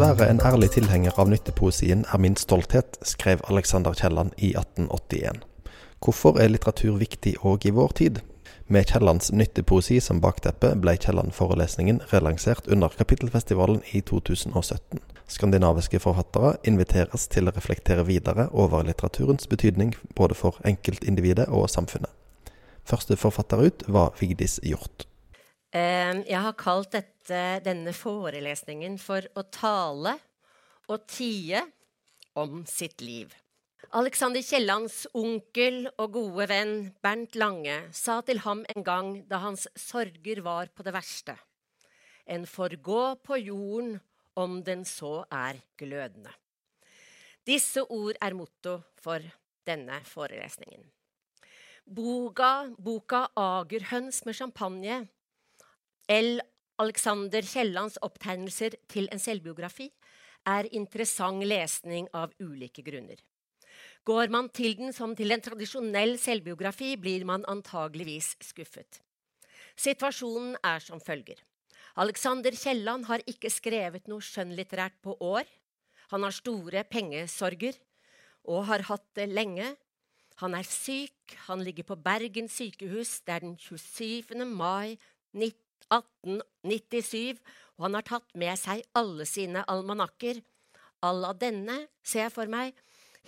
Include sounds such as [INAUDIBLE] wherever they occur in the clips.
være en ærlig tilhenger av nyttepoesien er min stolthet, skrev Alexander Kielland i 1881. Hvorfor er litteratur viktig òg i vår tid? Med Kiellands nyttepoesi som bakteppe ble Kielland-forelesningen relansert under Kapittelfestivalen i 2017. Skandinaviske forfattere inviteres til å reflektere videre over litteraturens betydning både for enkeltindividet og samfunnet. Første forfatter ut var Vigdis Hjort. Jeg har kalt dette, denne forelesningen for å tale og tie om sitt liv. Alexander Kiellands onkel og gode venn Bernt Lange sa til ham en gang da hans sorger var på det verste. En får gå på jorden om den så er glødende. Disse ord er motto for denne forelesningen. Boga, boka 'Agerhøns med champagne', L. Alexander Kiellands opptegnelser til en selvbiografi, er interessant lesning av ulike grunner. Går man til den som til en tradisjonell selvbiografi, blir man antageligvis skuffet. Situasjonen er som følger. Alexander Kielland har ikke skrevet noe skjønnlitterært på år. Han har store pengesorger og har hatt det lenge. Han er syk. Han ligger på Bergen sykehus. Det er den 27. mai 1897, og han har tatt med seg alle sine almanakker. Alla denne, ser jeg for meg,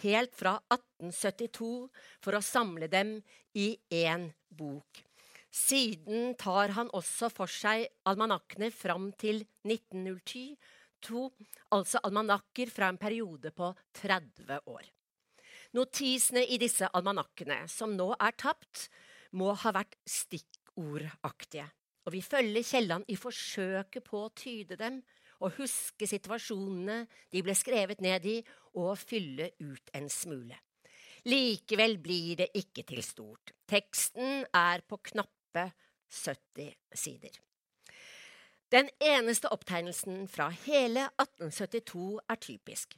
helt fra 1872, for å samle dem i én bok. Siden tar han også for seg almanakkene fram til 1902, altså almanakker fra en periode på 30 år. Notisene i disse almanakkene, som nå er tapt, må ha vært stikkordaktige. Og vi følger Kielland i forsøket på å tyde dem og huske situasjonene de ble skrevet ned i, og fylle ut en smule. Likevel blir det ikke til stort. Teksten er på knappe 70 sider. Den eneste opptegnelsen fra hele 1872 er typisk.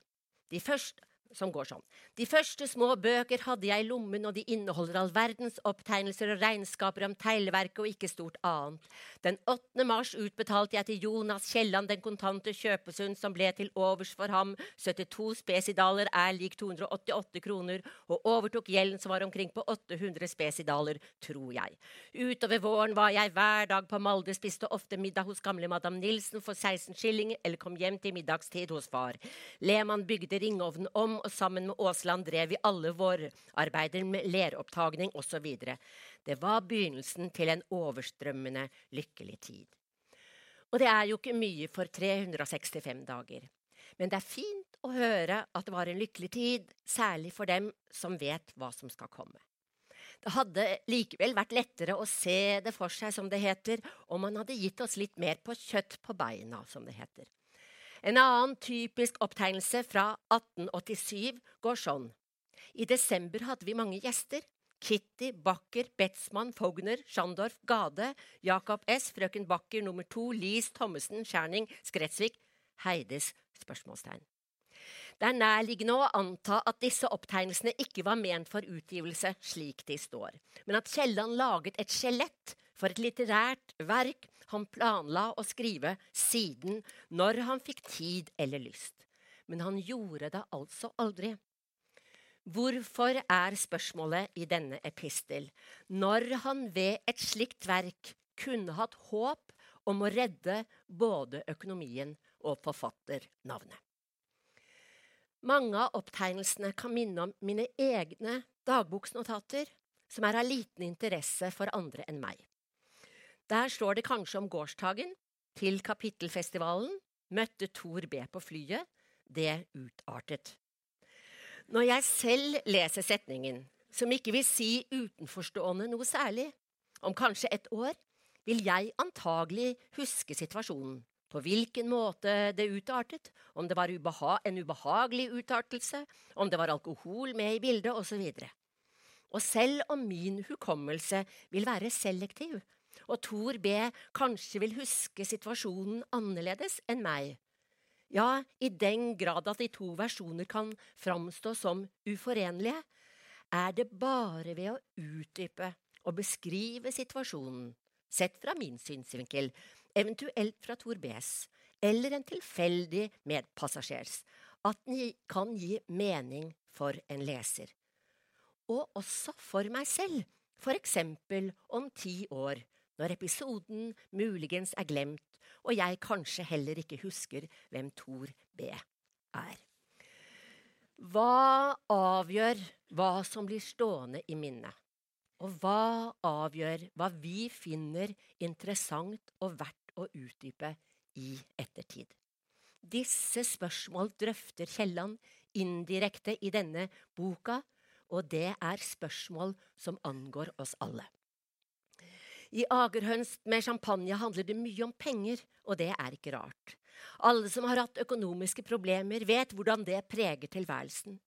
De første som går sånn. De første små bøker hadde jeg i lommen, og de inneholder all verdens opptegnelser og regnskaper om teglverket og ikke stort annet. Den 8. mars utbetalte jeg til Jonas Kielland den kontante kjøpesum som ble til overs for ham. 72 spesidaler er lik 288 kroner, og overtok gjelden som var omkring på 800 spesidaler, tror jeg. Utover våren var jeg hver dag på Malde, spiste ofte middag hos gamle madam Nilsen for 16 skilling, eller kom hjem til middagstid hos far. Lehmann bygde ringovnen om og sammen med Aasland drev vi alle våre arbeider med leropptagning osv. Det var begynnelsen til en overstrømmende lykkelig tid. Og det er jo ikke mye for 365 dager. Men det er fint å høre at det var en lykkelig tid, særlig for dem som vet hva som skal komme. Det hadde likevel vært lettere å se det for seg, som det heter, om man hadde gitt oss litt mer på kjøtt på beina, som det heter. En annen typisk opptegnelse fra 1887 går sånn. I desember hadde vi mange gjester. Kitty, Bakker, Betzmann, Fogner, Schandorf, Gade, Jacob S., frøken Bakker nummer to, Lis, Thommessen, Skjerning, Skretsvik, Heides spørsmålstegn. Det er nærliggende å anta at disse opptegnelsene ikke var ment for utgivelse slik de står, men at Kielland laget et skjelett for et litterært verk han planla å skrive siden når han fikk tid eller lyst. Men han gjorde det altså aldri. Hvorfor er spørsmålet i denne epistel, når han ved et slikt verk kunne hatt håp om å redde både økonomien og forfatternavnet? Mange av opptegnelsene kan minne om mine egne dagboksnotater, som er av liten interesse for andre enn meg. Der står det kanskje om gårsdagen, til kapittelfestivalen, møtte Tor B på flyet, det utartet. Når jeg selv leser setningen, som ikke vil si utenforstående noe særlig, om kanskje et år, vil jeg antagelig huske situasjonen, på hvilken måte det utartet, om det var ubeha en ubehagelig utartelse, om det var alkohol med i bildet, osv. Og selv om min hukommelse vil være selektiv, og Thor B kanskje vil huske situasjonen annerledes enn meg. Ja, i den grad at de to versjoner kan framstå som uforenlige, er det bare ved å utdype og beskrive situasjonen, sett fra min synsvinkel, eventuelt fra Thor Bs, eller en tilfeldig medpassasjers, at den kan gi mening for en leser. Og også for meg selv, for eksempel om ti år, når episoden muligens er glemt og jeg kanskje heller ikke husker hvem Tor B er. Hva avgjør hva som blir stående i minnet? Og hva avgjør hva vi finner interessant og verdt å utdype i ettertid? Disse spørsmål drøfter Kielland indirekte i denne boka, og det er spørsmål som angår oss alle. I Agerhønst med champagne handler det mye om penger, og det er ikke rart. Alle som har hatt økonomiske problemer, vet hvordan det preger tilværelsen.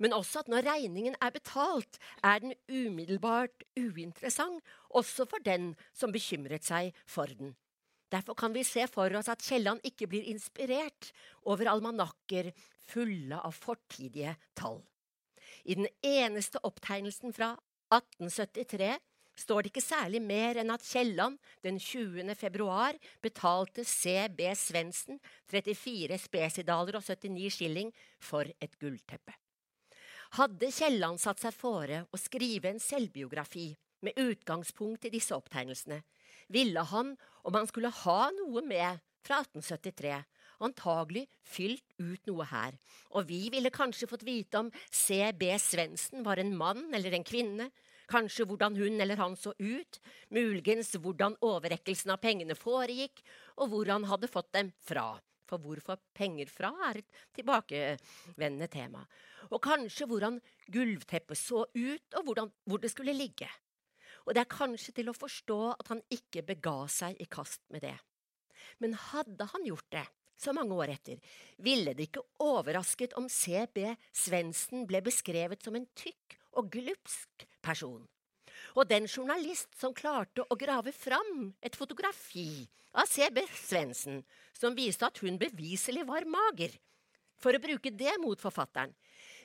Men også at når regningen er betalt, er den umiddelbart uinteressant, også for den som bekymret seg for den. Derfor kan vi se for oss at Kielland ikke blir inspirert over almanakker fulle av fortidige tall. I den eneste opptegnelsen fra 1873 står det ikke særlig mer enn at Kielland den 20. februar betalte C.B. Svendsen 34 spesidaler og 79 skilling for et gullteppe. Hadde Kielland satt seg fore å skrive en selvbiografi med utgangspunkt i disse opptegnelsene, ville han, om han skulle ha noe med fra 1873, antagelig fylt ut noe her, og vi ville kanskje fått vite om C.B. Svendsen var en mann eller en kvinne, kanskje hvordan hun eller han så ut, muligens hvordan overrekkelsen av pengene foregikk, og hvor han hadde fått dem fra. For hvorfor penger fra er et tilbakevendende tema. Og kanskje hvordan gulvteppet så ut, og hvordan, hvor det skulle ligge. Og det er kanskje til å forstå at han ikke bega seg i kast med det. Men hadde han gjort det, så mange år etter, ville det ikke overrasket om C.B. Svendsen ble beskrevet som en tykk og glupsk person. Og den journalist som klarte å grave fram et fotografi av C.B. Svendsen som viste at hun beviselig var mager, for å bruke det mot forfatteren,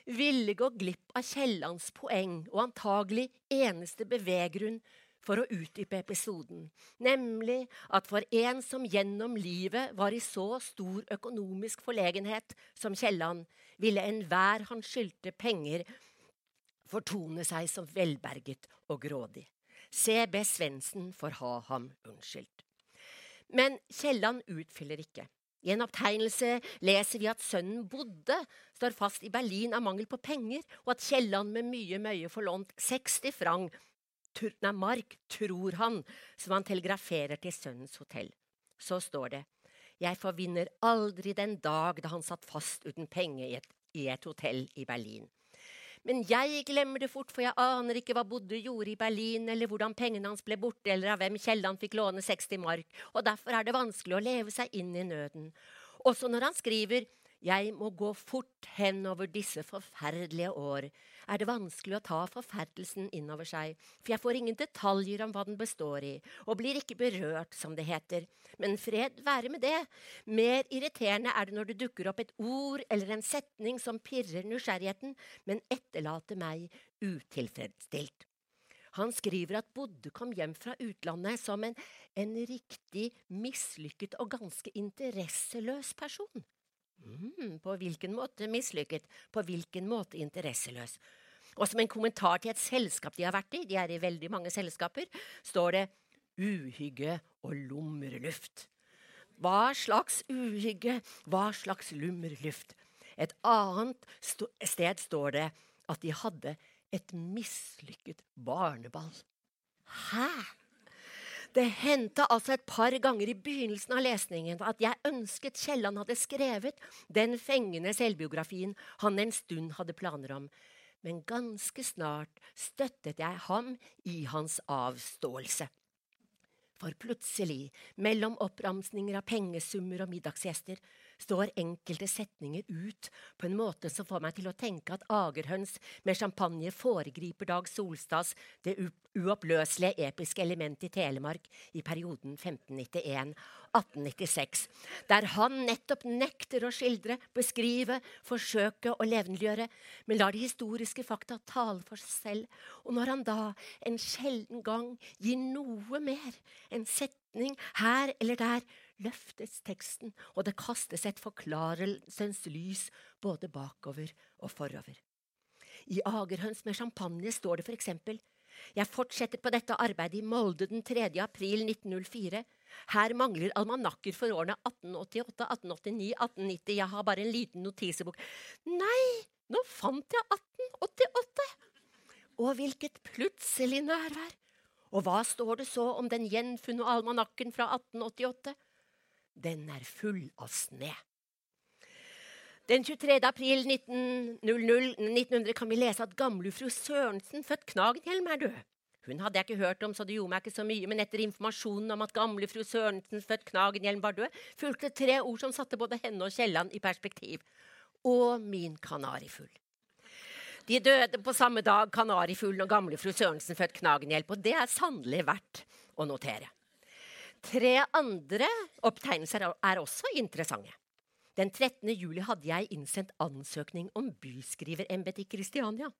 ville gå glipp av Kiellands poeng og antagelig eneste beveggrunn for å utdype episoden, nemlig at for en som gjennom livet var i så stor økonomisk forlegenhet som Kielland, ville enhver han skyldte penger, fortone seg som velberget og grådig. C.B. Svendsen får ha ham unnskyldt. Men Kielland utfyller ikke. I en opptegnelse leser vi at sønnen bodde, står fast i Berlin av mangel på penger, og at Kielland med mye møye får lånt 60 franc, nei, mark, tror han, som han telegraferer til sønnens hotell. Så står det, jeg forvinner aldri den dag da han satt fast uten penger i et, i et hotell i Berlin. Men jeg glemmer det fort, for jeg aner ikke hva Bodde gjorde i Berlin, eller hvordan pengene hans ble borte, eller av hvem Kielland fikk låne 60 mark, og derfor er det vanskelig å leve seg inn i nøden. Også når han skriver jeg må gå fort henover disse forferdelige år, er det vanskelig å ta forferdelsen innover seg, for jeg får ingen detaljer om hva den består i, og blir ikke berørt, som det heter. Men fred være med det. Mer irriterende er det når det dukker opp et ord eller en setning som pirrer nysgjerrigheten, men etterlater meg utilfredsstilt. Han skriver at Bodde kom hjem fra utlandet som en, en riktig mislykket og ganske interesseløs person. Mm, på hvilken måte mislykket, på hvilken måte interesseløs. Og som en kommentar til et selskap de har vært i, de er i veldig mange selskaper, står det uhygge og lummerluft. Hva slags uhygge, hva slags lummerluft? Et annet sted står det at de hadde et mislykket barneball. Hæ? Det hendte altså et par ganger i begynnelsen av lesningen at jeg ønsket Kielland hadde skrevet den fengende selvbiografien han en stund hadde planer om, men ganske snart støttet jeg ham i hans avståelse. For plutselig, mellom oppramsninger av pengesummer og middagsgjester, står enkelte setninger ut på en måte som får meg til å tenke at Agerhøns med champagne foregriper Dag Solstads Det uoppløselige episke element i Telemark i perioden 1591-1896, der han nettopp nekter å skildre, beskrive, forsøke å levendegjøre, men lar de historiske fakta tale for seg selv, og når han da en sjelden gang gir noe mer, en setning her eller der, løftes teksten, og det kastes et forklarelsens lys både bakover og forover. I Agerhøns med champagne står det for eksempel jeg fortsetter på dette arbeidet i Molde den 3. april 1904. Her mangler almanakker for årene 1888, 1889, 1890. Jeg har bare en liten notisebok. Nei, nå fant jeg 1888! Og hvilket plutselig nærvær! Og hva står det så om den gjenfunne almanakken fra 1888? Den er full av sne. Den 23. april 1900, 1900 kan vi lese at gamlefru Sørensen, født Knagenhjelm, er død. Hun hadde jeg ikke hørt om, så det gjorde meg ikke så mye, men etter informasjonen om at gamlefru Sørensen, født Knagenhjelm, var død, fulgte tre ord som satte både henne og Kielland i perspektiv. Og min kanarifugl. De døde på samme dag, kanarifuglen og gamlefru Sørensen, født Knagenhjelm, og det er sannelig verdt å notere. Tre andre opptegnelser er også interessante. Den 13. juli hadde jeg innsendt ansøkning om byskriverembete i Kristiania.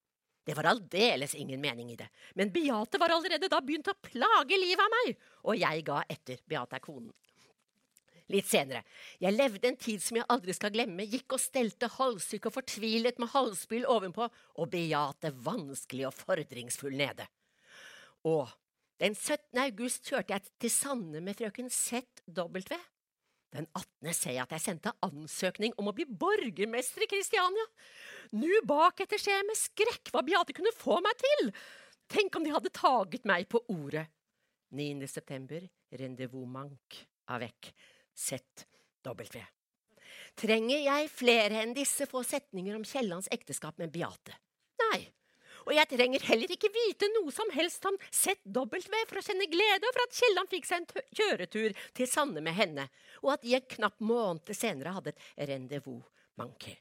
Det var aldeles ingen mening i det, men Beate var allerede da begynt å plage livet av meg, og jeg ga etter. Beate er konen. Litt senere. Jeg levde en tid som jeg aldri skal glemme, gikk og stelte halvsyk og fortvilet med halsbyll ovenpå, og Beate vanskelig og fordringsfull nede. Og den 17. august kjørte jeg til Sanne med frøken ZW. Den 18. ser jeg at jeg sendte ansøkning om å bli borgermester i Kristiania. Nu bak etter skjer jeg med skrekk hva Beate kunne få meg til. Tenk om de hadde taget meg på ordet. 9. september, rendezvous mank, avec, ZW. Trenger jeg flere enn disse få setninger om Kiellands ekteskap med Beate? Og jeg trenger heller ikke vite noe som helst om ZW for å kjenne glede over at Kielland fikk seg en kjøretur til Sanne med henne, og at de en knapp måned senere hadde et rendezvous manqué.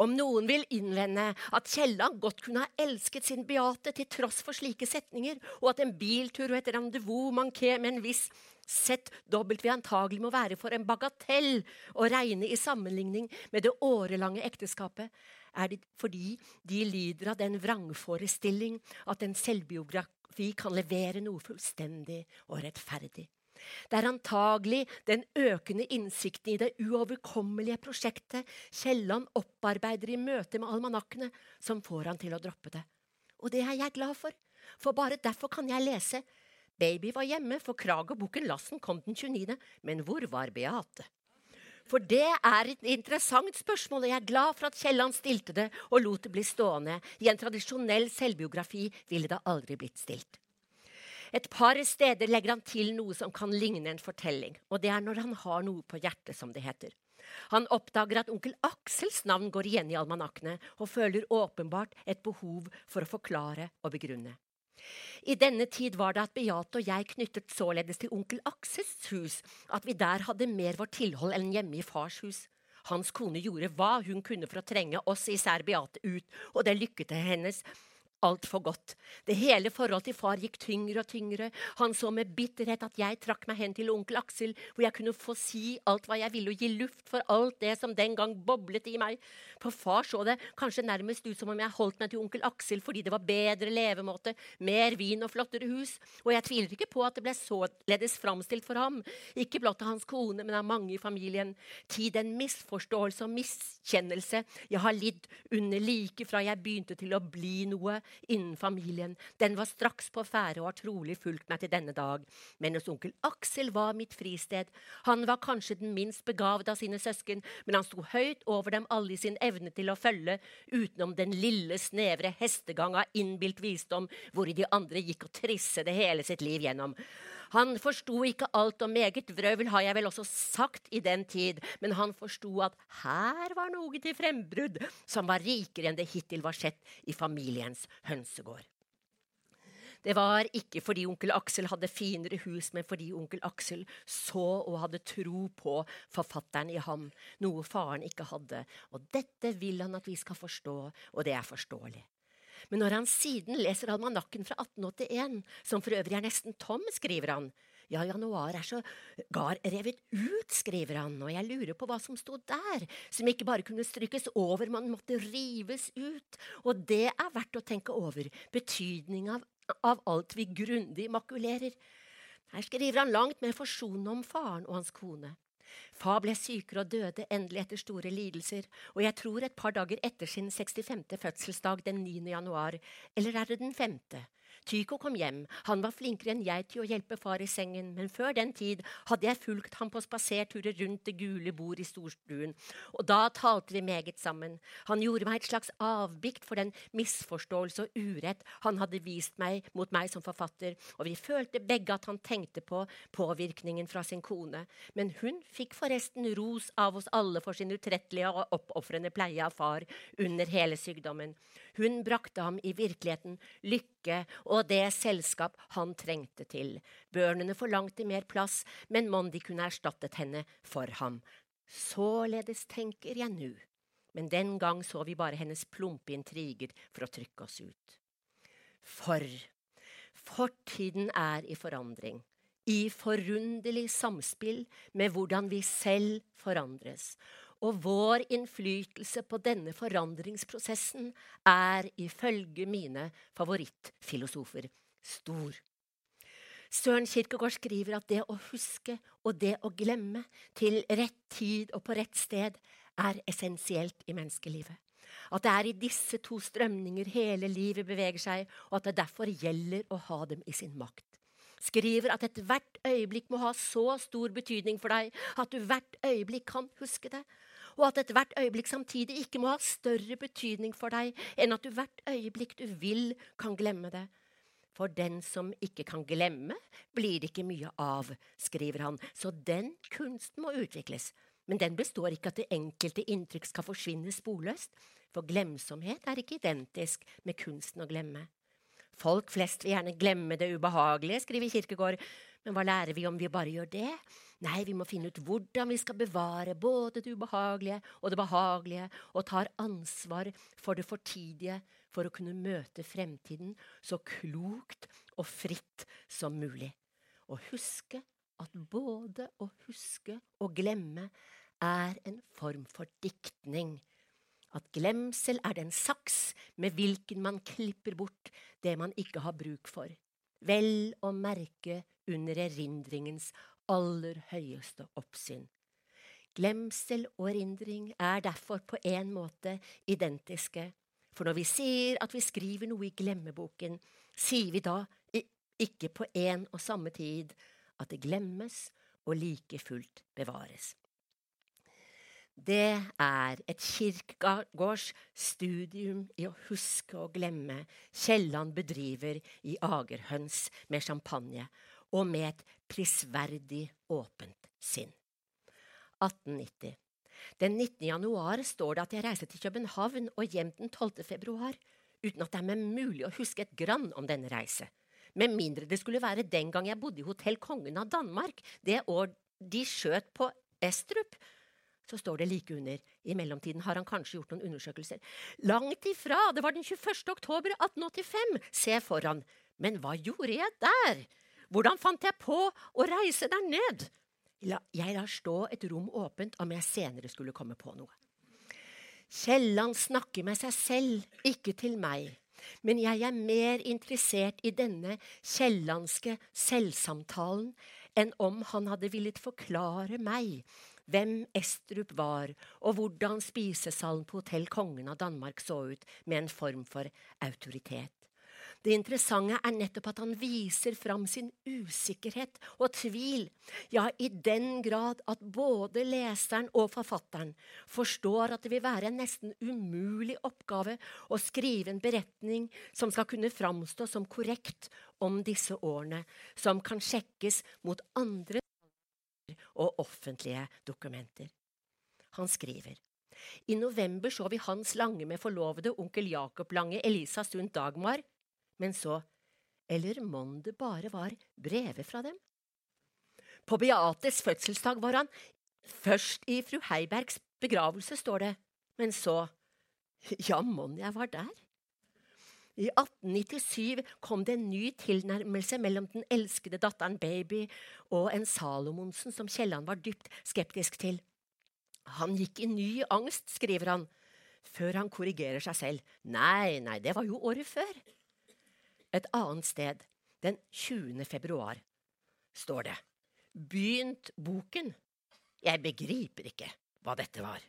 Om noen vil innvende at Kielland godt kunne ha elsket sin Beate til tross for slike setninger, og at en biltur og et rendezvous manqué med en viss ZW antagelig må være for en bagatell å regne i sammenligning med det årelange ekteskapet, er det fordi de lider av den vrangforestilling at en selvbiografi kan levere noe fullstendig og rettferdig. Det er antagelig den økende innsikten i det uoverkommelige prosjektet Kielland opparbeider i møte med almanakkene, som får han til å droppe det. Og det er jeg glad for, for bare derfor kan jeg lese Baby var hjemme, for Krag og Bukken Lassen kom den 29., men hvor var Beate? For det er et interessant spørsmål, og jeg er glad for at Kielland stilte det og lot det bli stående. I en tradisjonell selvbiografi ville det aldri blitt stilt. Et par steder legger han til noe som kan ligne en fortelling, og det er når han har noe på hjertet, som det heter. Han oppdager at onkel Aksels navn går igjen i almanakkene, og føler åpenbart et behov for å forklare og begrunne. I denne tid var det at Beate og jeg knyttet således til onkel Akses hus, at vi der hadde mer vårt tilhold enn hjemme i fars hus. Hans kone gjorde hva hun kunne for å trenge oss, især Beate, ut, og det lykket hennes altfor godt. Det hele forholdet til far gikk tyngre og tyngre. Han så med bitterhet at jeg trakk meg hen til onkel Aksel, hvor jeg kunne få si alt hva jeg ville, og gi luft for alt det som den gang boblet i meg. For far så det kanskje nærmest ut som om jeg holdt meg til onkel Aksel fordi det var bedre levemåte, mer vin og flottere hus, og jeg tviler ikke på at det ble således framstilt for ham, ikke blott av hans kone, men av mange i familien. Tid en misforståelse og miskjennelse jeg har lidd under like fra jeg begynte til å bli noe innen familien. Den var straks på ferde og har trolig fulgt meg til denne dag. Men hos onkel Aksel var mitt fristed. Han var kanskje den minst begavede av sine søsken, men han sto høyt over dem alle i sin evne til å følge, utenom den lille, snevre hestegang av innbilt visdom, hvor de andre gikk og trisse det hele sitt liv gjennom. Han forsto ikke alt, og meget vrøvl har jeg vel også sagt i den tid, men han forsto at her var noe til frembrudd som var rikere enn det hittil var sett i familiens hønsegård. Det var ikke fordi onkel Aksel hadde finere hus, men fordi onkel Aksel så og hadde tro på forfatteren i ham, noe faren ikke hadde. Og dette vil han at vi skal forstå, og det er forståelig. Men når han siden leser almanakken fra 1881, som for øvrig er nesten tom, skriver han, ja, januar er så gar revet ut, skriver han, og jeg lurer på hva som sto der, som ikke bare kunne strykes over, man måtte rives ut, og det er verdt å tenke over, betydning av, av alt vi grundig makulerer. Her skriver han langt mer forsonende om faren og hans kone. Far ble sykere og døde endelig etter store lidelser, og jeg tror et par dager etter sin 65. fødselsdag den 9. januar, eller er det den femte, Tycho kom hjem, han var flinkere enn jeg til å hjelpe far i sengen, men før den tid hadde jeg fulgt ham på spaserturer rundt det gule bord i storstuen, og da talte vi meget sammen. Han gjorde meg et slags avbikt for den misforståelse og urett han hadde vist meg mot meg som forfatter, og vi følte begge at han tenkte på påvirkningen fra sin kone, men hun fikk forresten ros av oss alle for sin utrettelige og oppofrende pleie av far under hele sykdommen. Hun brakte ham i virkeligheten lykke og det selskap han trengte til. Børnene forlangte mer plass, men Mondi kunne erstattet henne for ham. Således tenker jeg nu. Men den gang så vi bare hennes plumpe intriger for å trykke oss ut. For fortiden er i forandring, i forunderlig samspill med hvordan vi selv forandres, og vår innflytelse på denne forandringsprosessen er ifølge mine favorittfilosofer stor. Søren Kirkegård skriver at det å huske og det å glemme til rett tid og på rett sted er essensielt i menneskelivet. At det er i disse to strømninger hele livet beveger seg, og at det derfor gjelder å ha dem i sin makt. Skriver at ethvert øyeblikk må ha så stor betydning for deg at du hvert øyeblikk kan huske det, og at ethvert øyeblikk samtidig ikke må ha større betydning for deg enn at du hvert øyeblikk du vil, kan glemme det. For den som ikke kan glemme, blir det ikke mye av, skriver han, så den kunsten må utvikles. Men den består ikke at det enkelte inntrykk skal forsvinne sporløst, for glemsomhet er ikke identisk med kunsten å glemme. Folk flest vil gjerne glemme det ubehagelige, skriver Kirkegård, men hva lærer vi om vi bare gjør det? Nei, vi må finne ut hvordan vi skal bevare både det ubehagelige og det behagelige, og tar ansvar for det fortidige for å kunne møte fremtiden så klokt og fritt som mulig. Og huske at både å huske og glemme er en form for diktning. At glemsel er den saks med hvilken man klipper bort det man ikke har bruk for. Vel å merke under erindringens aller høyeste oppsyn. Glemsel og erindring er derfor på en måte identiske, for når vi sier at vi skriver noe i glemmeboken, sier vi da ikke på en og samme tid at det glemmes og like fullt bevares. Det er et kirkegårds studium i å huske og glemme Kielland bedriver i Agerhøns med champagne, og med et prisverdig åpent sinn. 1890. Den 19. januar står det at jeg reiser til København og hjem den 12. februar, uten at det er meg mulig å huske et grann om denne reise. Med mindre det skulle være den gang jeg bodde i Hotell Kongen av Danmark, det år de skjøt på Estrup. Så står det like under. I mellomtiden har han kanskje gjort noen undersøkelser. Langt ifra! Det var den 21. oktober 1885. Se foran. Men hva gjorde jeg der? Hvordan fant jeg på å reise der ned? Jeg lar stå et rom åpent om jeg senere skulle komme på noe. Kielland snakker med seg selv, ikke til meg. Men jeg er mer interessert i denne kiellandske selvsamtalen enn om han hadde villet forklare meg hvem Estrup var, og hvordan spisesalen på Hotell Kongen av Danmark så ut med en form for autoritet. Det interessante er nettopp at han viser fram sin usikkerhet og tvil, ja, i den grad at både leseren og forfatteren forstår at det vil være en nesten umulig oppgave å skrive en beretning som skal kunne framstå som korrekt om disse årene, som kan sjekkes mot andre og offentlige dokumenter. Han skriver i november så vi Hans Lange med forlovede onkel Jakob Lange, Elisa Sund Dagmar, men så Eller mon det bare var brevet fra dem? På Beates fødselsdag var han først i fru Heibergs begravelse, står det, men så Ja, mon jeg var der? I 1897 kom det en ny tilnærmelse mellom den elskede datteren Baby og en Salomonsen som Kielland var dypt skeptisk til. Han gikk i ny angst, skriver han, før han korrigerer seg selv. Nei, nei, det var jo året før et annet sted den 20. februar. står det. Begynt boken. Jeg begriper ikke hva dette var.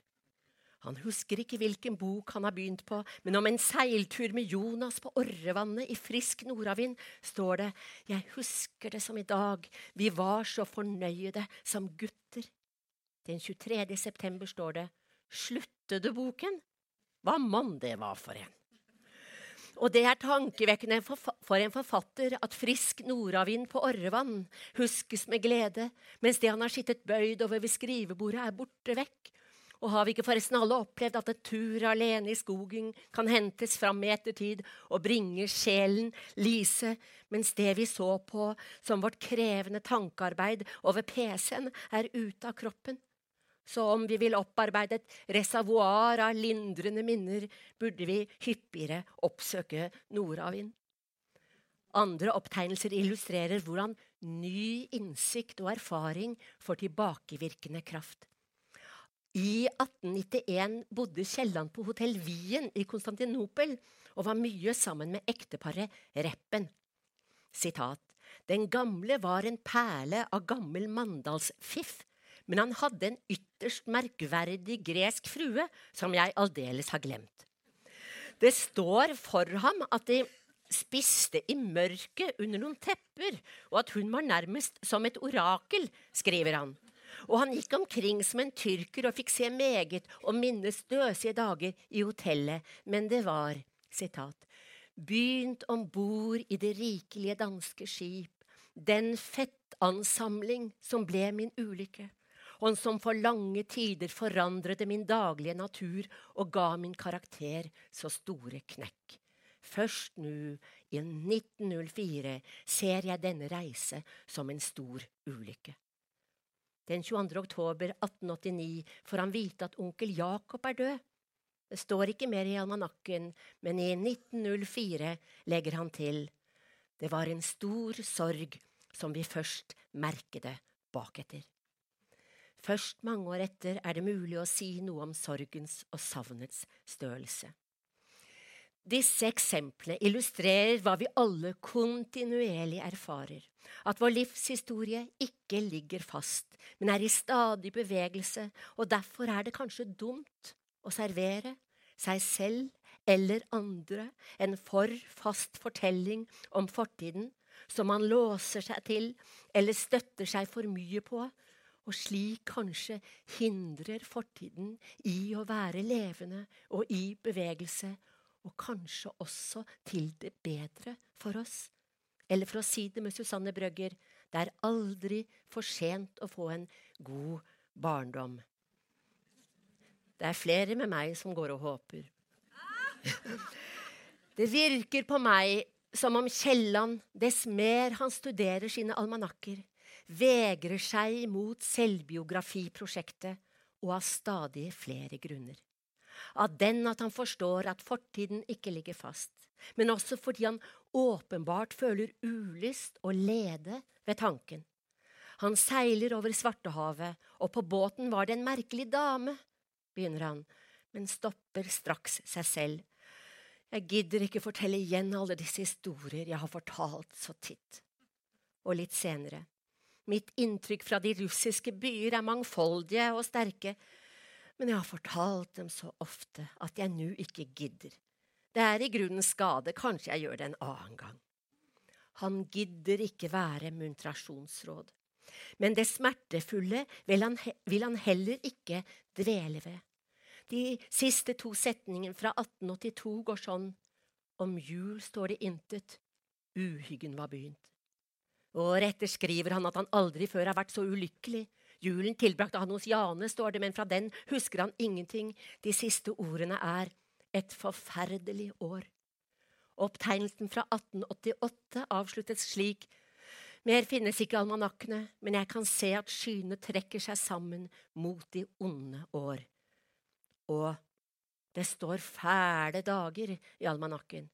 Han husker ikke hvilken bok han har begynt på, men om en seiltur med Jonas på Orrevannet i frisk nordavind står det Jeg husker det som i dag, vi var så fornøyde som gutter. Den 23. september står det Sluttede boken? Hva mann det var for en. Og det er tankevekkende for en forfatter at frisk nordavind på Orrevann huskes med glede, mens det han har sittet bøyd over ved skrivebordet, er borte vekk, og har vi ikke forresten alle opplevd at en tur alene i skogen kan hentes fram i ettertid og bringe sjelen lise, mens det vi så på som vårt krevende tankearbeid over PC-en, er ute av kroppen? Så om vi vil opparbeide et reservoar av lindrende minner, burde vi hyppigere oppsøke nordavind. Andre opptegnelser illustrerer hvordan ny innsikt og erfaring får tilbakevirkende kraft. I 1891 bodde Kielland på hotell Wien i Konstantinopel og var mye sammen med ekteparet Reppen. Sitat. Den gamle var en perle av gammel mandalsfiff, men han hadde en ytterst merkverdig gresk frue som jeg aldeles har glemt. Det står for ham at de spiste i mørket under noen tepper, og at hun var nærmest som et orakel, skriver han. Og han gikk omkring som en tyrker og fikk se meget og minnes døsige dager i hotellet, men det var, sitat, begynt om bord i det rikelige danske skip, den fettansamling som ble min ulykke, og som for lange tider forandret min daglige natur og ga min karakter så store knekk. Først nå, i 1904, ser jeg denne reise som en stor ulykke. Den 22. oktober 1889 får han vite at onkel Jakob er død. Det står ikke mer i almanakken, men i 1904 legger han til det var en stor sorg som vi først merkede baketter. Først mange år etter er det mulig å si noe om sorgens og savnets størrelse. Disse eksemplene illustrerer hva vi alle kontinuerlig erfarer, at vår livshistorie ikke ligger fast, men er i stadig bevegelse, og derfor er det kanskje dumt å servere seg selv eller andre en for fast fortelling om fortiden som man låser seg til eller støtter seg for mye på, og slik kanskje hindrer fortiden i å være levende og i bevegelse og kanskje også til det bedre for oss. Eller for å si det med Susanne Brøgger, det er aldri for sent å få en god barndom. Det er flere med meg som går og håper. [LAUGHS] Det virker på meg som om Kielland, dess mer han studerer sine almanakker, vegrer seg mot selvbiografiprosjektet, og av stadig flere grunner av den at han forstår at fortiden ikke ligger fast, men også fordi han åpenbart føler ulyst og lede ved tanken. Han seiler over Svartehavet, og på båten var det en merkelig dame, begynner han, men stopper straks seg selv. Jeg gidder ikke fortelle igjen alle disse historier jeg har fortalt så titt. Og litt senere. Mitt inntrykk fra de russiske byer er mangfoldige og sterke, men jeg har fortalt dem så ofte at jeg nå ikke gidder. Det er i grunnen skade, kanskje jeg gjør det en annen gang. Han gidder ikke være muntrasjonsråd. Men det smertefulle vil han, vil han heller ikke dvele ved. De siste to setningene fra 1882 går sånn Om jul står det intet, uhyggen var begynt. Året etter skriver han at han aldri før har vært så ulykkelig, Julen tilbrakte han hos Jane, står det, men fra den husker han ingenting. De siste ordene er et forferdelig år. Opptegnelsen fra 1888 avsluttes slik. Mer finnes ikke i almanakkene, men jeg kan se at skyene trekker seg sammen mot de onde år. Og det står fæle dager i almanakken,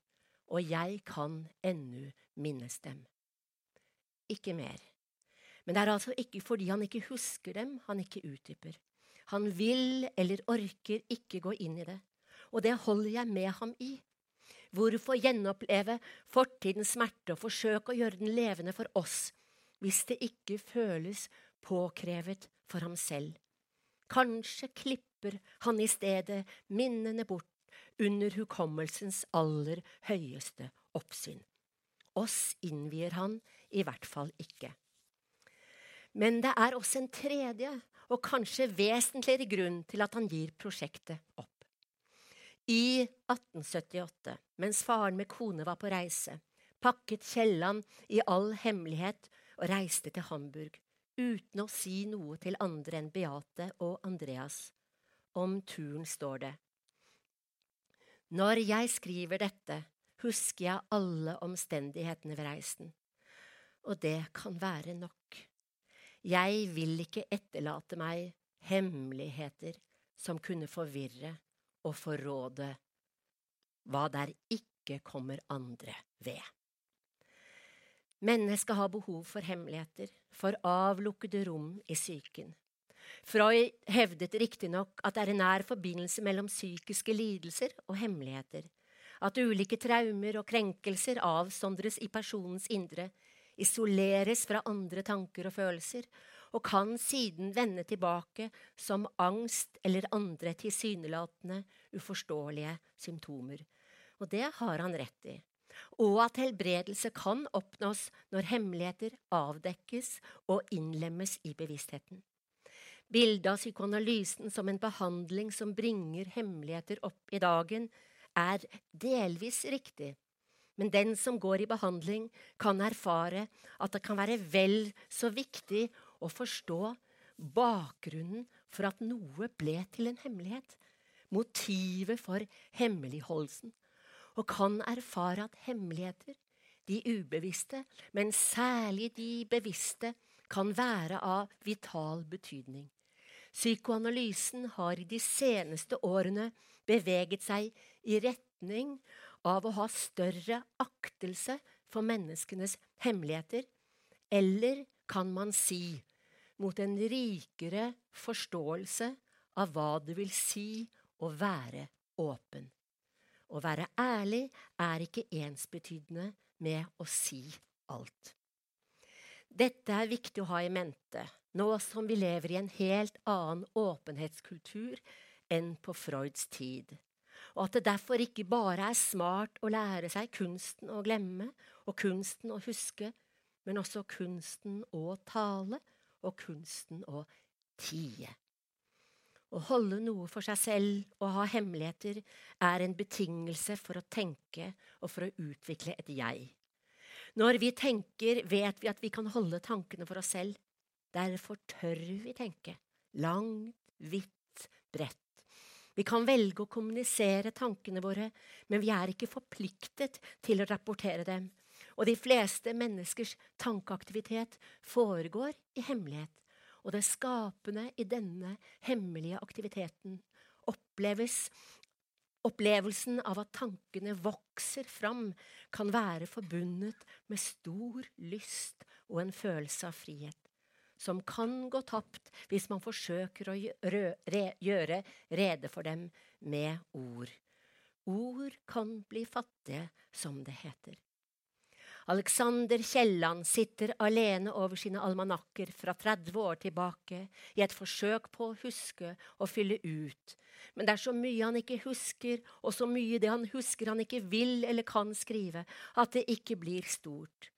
og jeg kan ennu minnes dem. Ikke mer. Men det er altså ikke fordi han ikke husker dem, han ikke utdyper. Han vil eller orker ikke gå inn i det, og det holder jeg med ham i. Hvorfor gjenoppleve fortidens smerte og forsøke å gjøre den levende for oss, hvis det ikke føles påkrevet for ham selv. Kanskje klipper han i stedet minnene bort under hukommelsens aller høyeste oppsyn. Oss innvier han i hvert fall ikke. Men det er også en tredje og kanskje vesentligere grunn til at han gir prosjektet opp. I 1878, mens faren med kone var på reise, pakket Kielland i all hemmelighet og reiste til Hamburg, uten å si noe til andre enn Beate og Andreas. Om turen står det. Når jeg skriver dette, husker jeg alle omstendighetene ved reisen, og det kan være nok. Jeg vil ikke etterlate meg hemmeligheter som kunne forvirre og forråde hva der ikke kommer andre ved. Mennesket har behov for hemmeligheter, for avlukkede rom i psyken. Freud hevdet riktignok at det er en nær forbindelse mellom psykiske lidelser og hemmeligheter, at ulike traumer og krenkelser avsondres i personens indre, isoleres fra andre tanker og følelser, og kan siden vende tilbake som angst eller andre tilsynelatende uforståelige symptomer. Og det har han rett i. Og at helbredelse kan oppnås når hemmeligheter avdekkes og innlemmes i bevisstheten. Bildet av psykoanalysen som en behandling som bringer hemmeligheter opp i dagen, er delvis riktig. Men den som går i behandling, kan erfare at det kan være vel så viktig å forstå bakgrunnen for at noe ble til en hemmelighet, motivet for hemmeligholdelsen, og kan erfare at hemmeligheter, de ubevisste, men særlig de bevisste, kan være av vital betydning. Psykoanalysen har i de seneste årene beveget seg i retning av å ha større aktelse for menneskenes hemmeligheter, eller kan man si mot en rikere forståelse av hva det vil si å være åpen. Å være ærlig er ikke ensbetydende med å si alt. Dette er viktig å ha i mente nå som vi lever i en helt annen åpenhetskultur enn på Freuds tid, og at det derfor ikke bare er smart å lære seg kunsten å glemme og kunsten å huske, men også kunsten å tale og kunsten å tie. Å holde noe for seg selv og ha hemmeligheter er en betingelse for å tenke og for å utvikle et jeg. Når vi tenker, vet vi at vi kan holde tankene for oss selv. Derfor tør vi tenke. Langt, vidt, bredt. Vi kan velge å kommunisere tankene våre, men vi er ikke forpliktet til å rapportere dem. Og de fleste menneskers tankeaktivitet foregår i hemmelighet. Og det skapende i denne hemmelige aktiviteten oppleves Opplevelsen av at tankene vokser fram, kan være forbundet med stor lyst og en følelse av frihet, som kan gå tapt hvis man forsøker å gjøre rede for dem med ord. Ord kan bli fattige, som det heter. Alexander Kielland sitter alene over sine almanakker fra 30 år tilbake i et forsøk på å huske og fylle ut. Men det er så mye han ikke husker, og så mye det han husker han ikke vil eller kan skrive, at det ikke blir stort.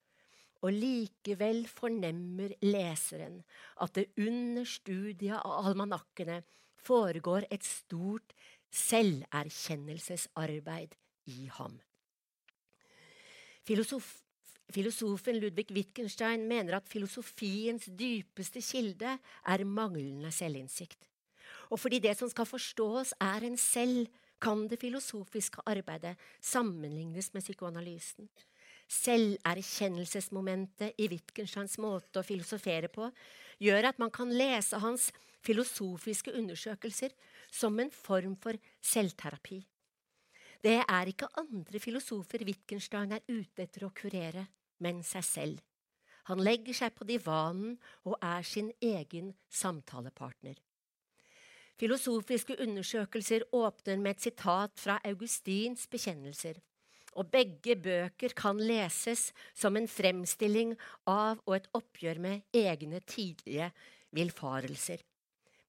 Og likevel fornemmer leseren at det under studiet av almanakkene foregår et stort selverkjennelsesarbeid i ham. Filosof Filosofen Ludvig Wittgenstein mener at filosofiens dypeste kilde er manglende selvinnsikt. Og fordi det som skal forstås, er en selv, kan det filosofiske arbeidet sammenlignes med psykoanalysen. Selverkjennelsesmomentet i Wittgensteins måte å filosofere på gjør at man kan lese hans filosofiske undersøkelser som en form for selvterapi. Det er ikke andre filosofer Wittgenstein er ute etter å kurere men seg selv. Han legger seg på divanen og er sin egen samtalepartner. Filosofiske undersøkelser åpner med et sitat fra Augustins bekjennelser, Og begge bøker kan leses som en fremstilling av og et oppgjør med egne tidlige villfarelser.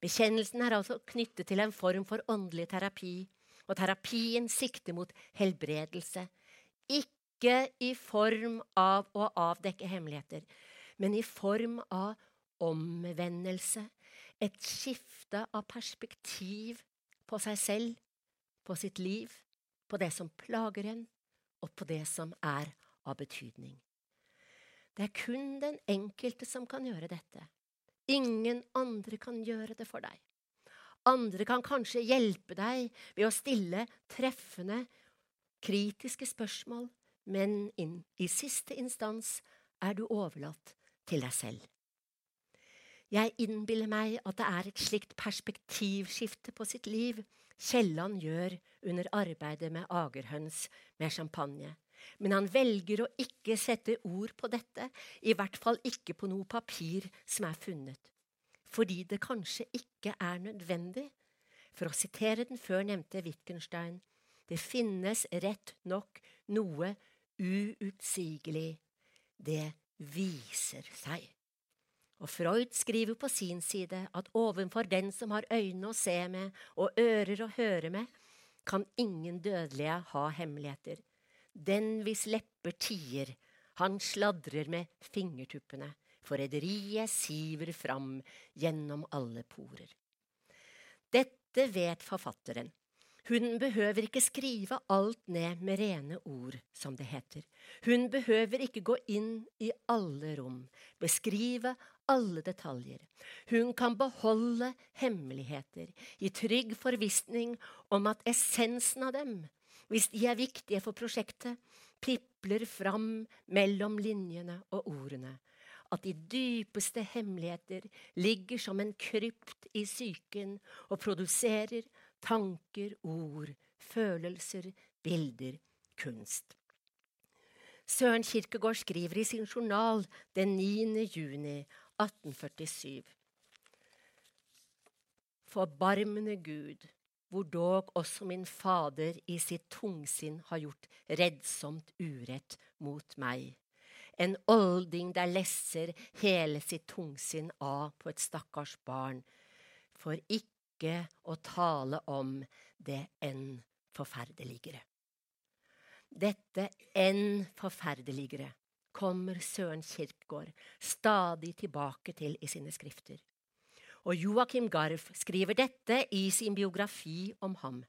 Bekjennelsen er altså knyttet til en form for åndelig terapi, og terapien sikter mot helbredelse. Ikke i form av å avdekke hemmeligheter, men i form av omvendelse. Et skifte av perspektiv på seg selv, på sitt liv, på det som plager en, og på det som er av betydning. Det er kun den enkelte som kan gjøre dette. Ingen andre kan gjøre det for deg. Andre kan kanskje hjelpe deg ved å stille treffende, kritiske spørsmål, men inn, i siste instans er du overlatt til deg selv. Jeg innbiller meg at det er et slikt perspektivskifte på sitt liv Kielland gjør under arbeidet med agerhøns med champagne. Men han velger å ikke sette ord på dette, i hvert fall ikke på noe papir som er funnet. Fordi det kanskje ikke er nødvendig. For å sitere den før nevnte Wittgenstein, det finnes rett nok noe uutsigelig. Det viser seg. Og Freud skriver på sin side at ovenfor den som har øyne å se med og ører å høre med, kan ingen dødelige ha hemmeligheter. Den hvis lepper tier, han sladrer med fingertuppene, forræderiet siver fram gjennom alle porer. Dette vet forfatteren, hun behøver ikke skrive alt ned med rene ord, som det heter. Hun behøver ikke gå inn i alle rom, beskrive alle detaljer. Hun kan beholde hemmeligheter i trygg forvissning om at essensen av dem, hvis de er viktige for prosjektet, pipler fram mellom linjene og ordene. At de dypeste hemmeligheter ligger som en krypt i psyken og produserer tanker, ord, følelser, bilder, kunst. Søren Kirkegård skriver i sin journal den 9. juni 1847. Forbarmende Gud, hvor dog også min Fader i sitt tungsinn har gjort reddsomt urett mot meg. En olding der lesser hele sitt tungsinn av på et stakkars barn, for ikke ikke og tale om det enn forferdeligere. Dette enn forferdeligere kommer Søren Kirkegård stadig tilbake til i sine skrifter. Og Joakim Garf skriver dette i sin biografi om ham.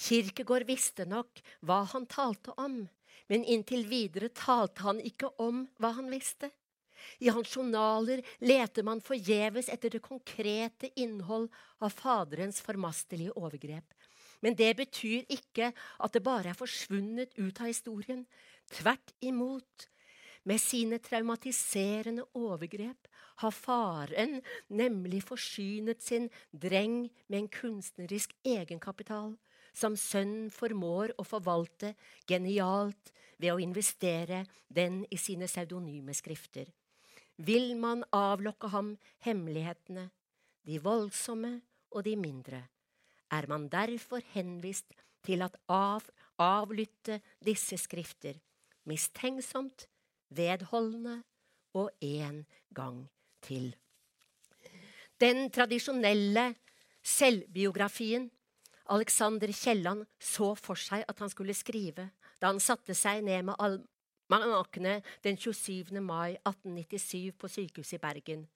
Kirkegård visste nok hva han talte om, men inntil videre talte han ikke om hva han visste. I hans journaler leter man forgjeves etter det konkrete innhold av Faderens formastelige overgrep. Men det betyr ikke at det bare er forsvunnet ut av historien. Tvert imot. Med sine traumatiserende overgrep har faren nemlig forsynet sin dreng med en kunstnerisk egenkapital, som sønnen formår å forvalte genialt ved å investere den i sine pseudonyme skrifter vil man avlokke ham hemmelighetene, de voldsomme og de mindre, er man derfor henvist til at av, avlytte disse skrifter, mistenksomt, vedholdende og en gang til. Den tradisjonelle selvbiografien Alexander Kielland så for seg at han skulle skrive da han satte seg ned med Almanakkene den 27. mai 1897 på sykehuset i Bergen.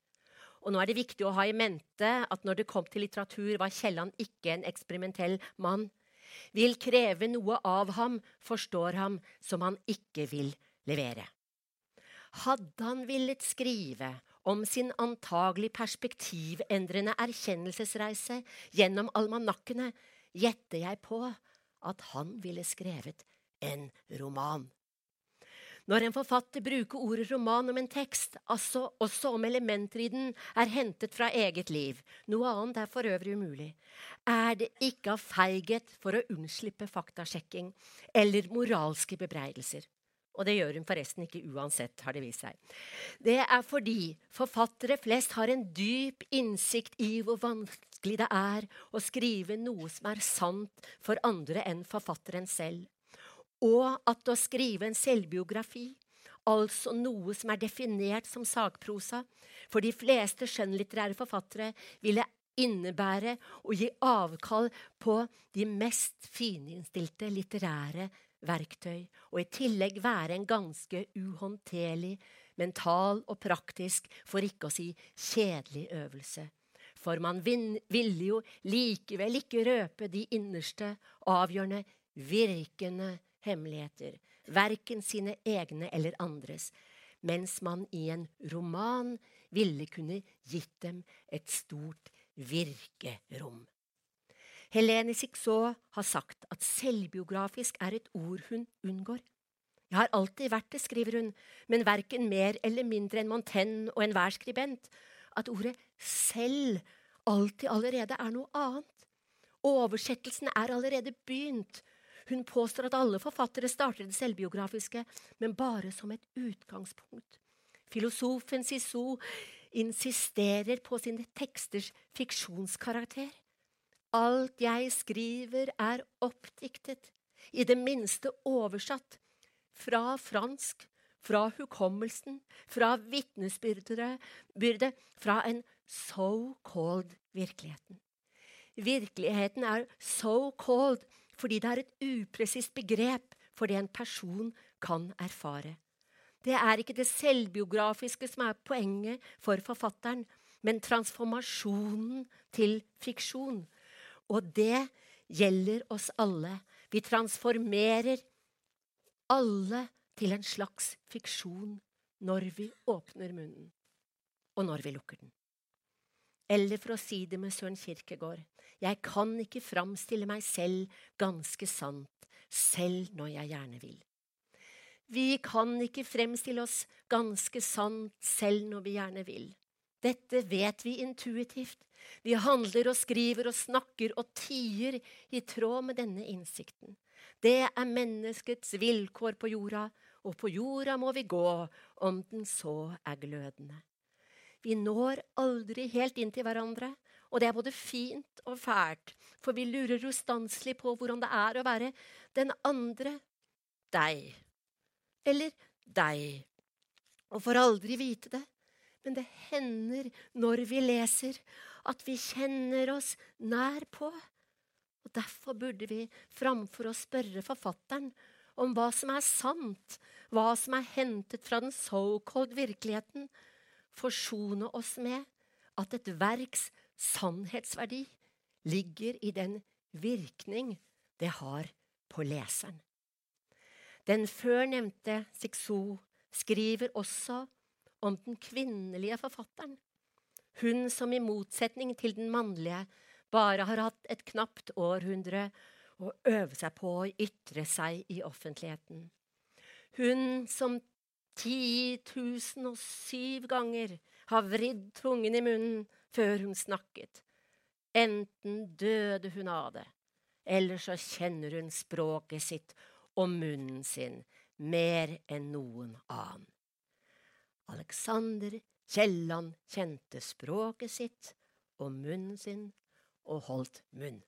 Og nå er det viktig å ha i mente at når det kom til litteratur, var Kielland ikke en eksperimentell mann. Vil kreve noe av ham, forstår ham, som han ikke vil levere. Hadde han villet skrive om sin antagelig perspektivendrende erkjennelsesreise gjennom almanakkene, gjetter jeg på at han ville skrevet en roman. Når en forfatter bruker ordet roman om en tekst, altså også om elementer i den er hentet fra eget liv, noe annet er for øvrig umulig, er det ikke av feighet for å unnslippe faktasjekking eller moralske bebreidelser. Og det gjør hun forresten ikke uansett, har det vist seg. Det er fordi forfattere flest har en dyp innsikt i hvor vanskelig det er å skrive noe som er sant for andre enn forfatteren selv og at å skrive en selvbiografi, altså noe som er definert som sakprosa, for de fleste skjønnlitterære forfattere ville innebære å gi avkall på de mest fininnstilte litterære verktøy, og i tillegg være en ganske uhåndterlig, mental og praktisk, for ikke å si kjedelig øvelse. For man ville jo likevel ikke røpe de innerste, avgjørende, virkende hemmeligheter, verken sine egne eller andres, mens man i en roman ville kunne gitt dem et stort virkerom. Helene Sixot har sagt at selvbiografisk er et ord hun unngår. Jeg har alltid vært det, skriver hun, men verken mer eller mindre enn Montaigne og enhver skribent, at ordet selv alltid allerede er noe annet. Oversettelsen er allerede begynt. Hun påstår at alle forfattere starter det selvbiografiske, men bare som et utgangspunkt. Filosofen Sissou insisterer på sine teksters fiksjonskarakter. Alt jeg skriver, er oppdiktet, i det minste oversatt, fra fransk, fra hukommelsen, fra vitnesbyrdet, fra en so-called virkeligheten. Virkeligheten er so-called fordi det er et upresist begrep for det en person kan erfare. Det er ikke det selvbiografiske som er poenget for forfatteren, men transformasjonen til fiksjon. Og det gjelder oss alle. Vi transformerer alle til en slags fiksjon når vi åpner munnen, og når vi lukker den. Eller for å si det med Søren Kirkegård, jeg kan ikke framstille meg selv ganske sant, selv når jeg gjerne vil. Vi kan ikke fremstille oss ganske sant selv når vi gjerne vil. Dette vet vi intuitivt. Vi handler og skriver og snakker og tier i tråd med denne innsikten. Det er menneskets vilkår på jorda, og på jorda må vi gå, om den så er glødende. Vi når aldri helt inn til hverandre, og det er både fint og fælt, for vi lurer ustanselig på hvordan det er å være den andre, deg eller deg, og får aldri vite det. Men det hender når vi leser, at vi kjenner oss nær på. Og Derfor burde vi framfor å spørre forfatteren om hva som er sant, hva som er hentet fra den so-called virkeligheten, forsone oss med at et verks sannhetsverdi ligger i den virkning det har på leseren. Den før nevnte Sikso skriver også om den kvinnelige forfatteren. Hun som i motsetning til den mannlige bare har hatt et knapt århundre å øve seg på å ytre seg i offentligheten. Hun som ti tusen og syv ganger har vridd tungen i munnen før hun snakket. Enten døde hun av det, eller så kjenner hun språket sitt og munnen sin mer enn noen annen. Alexander Kielland kjente språket sitt og munnen sin og holdt munn.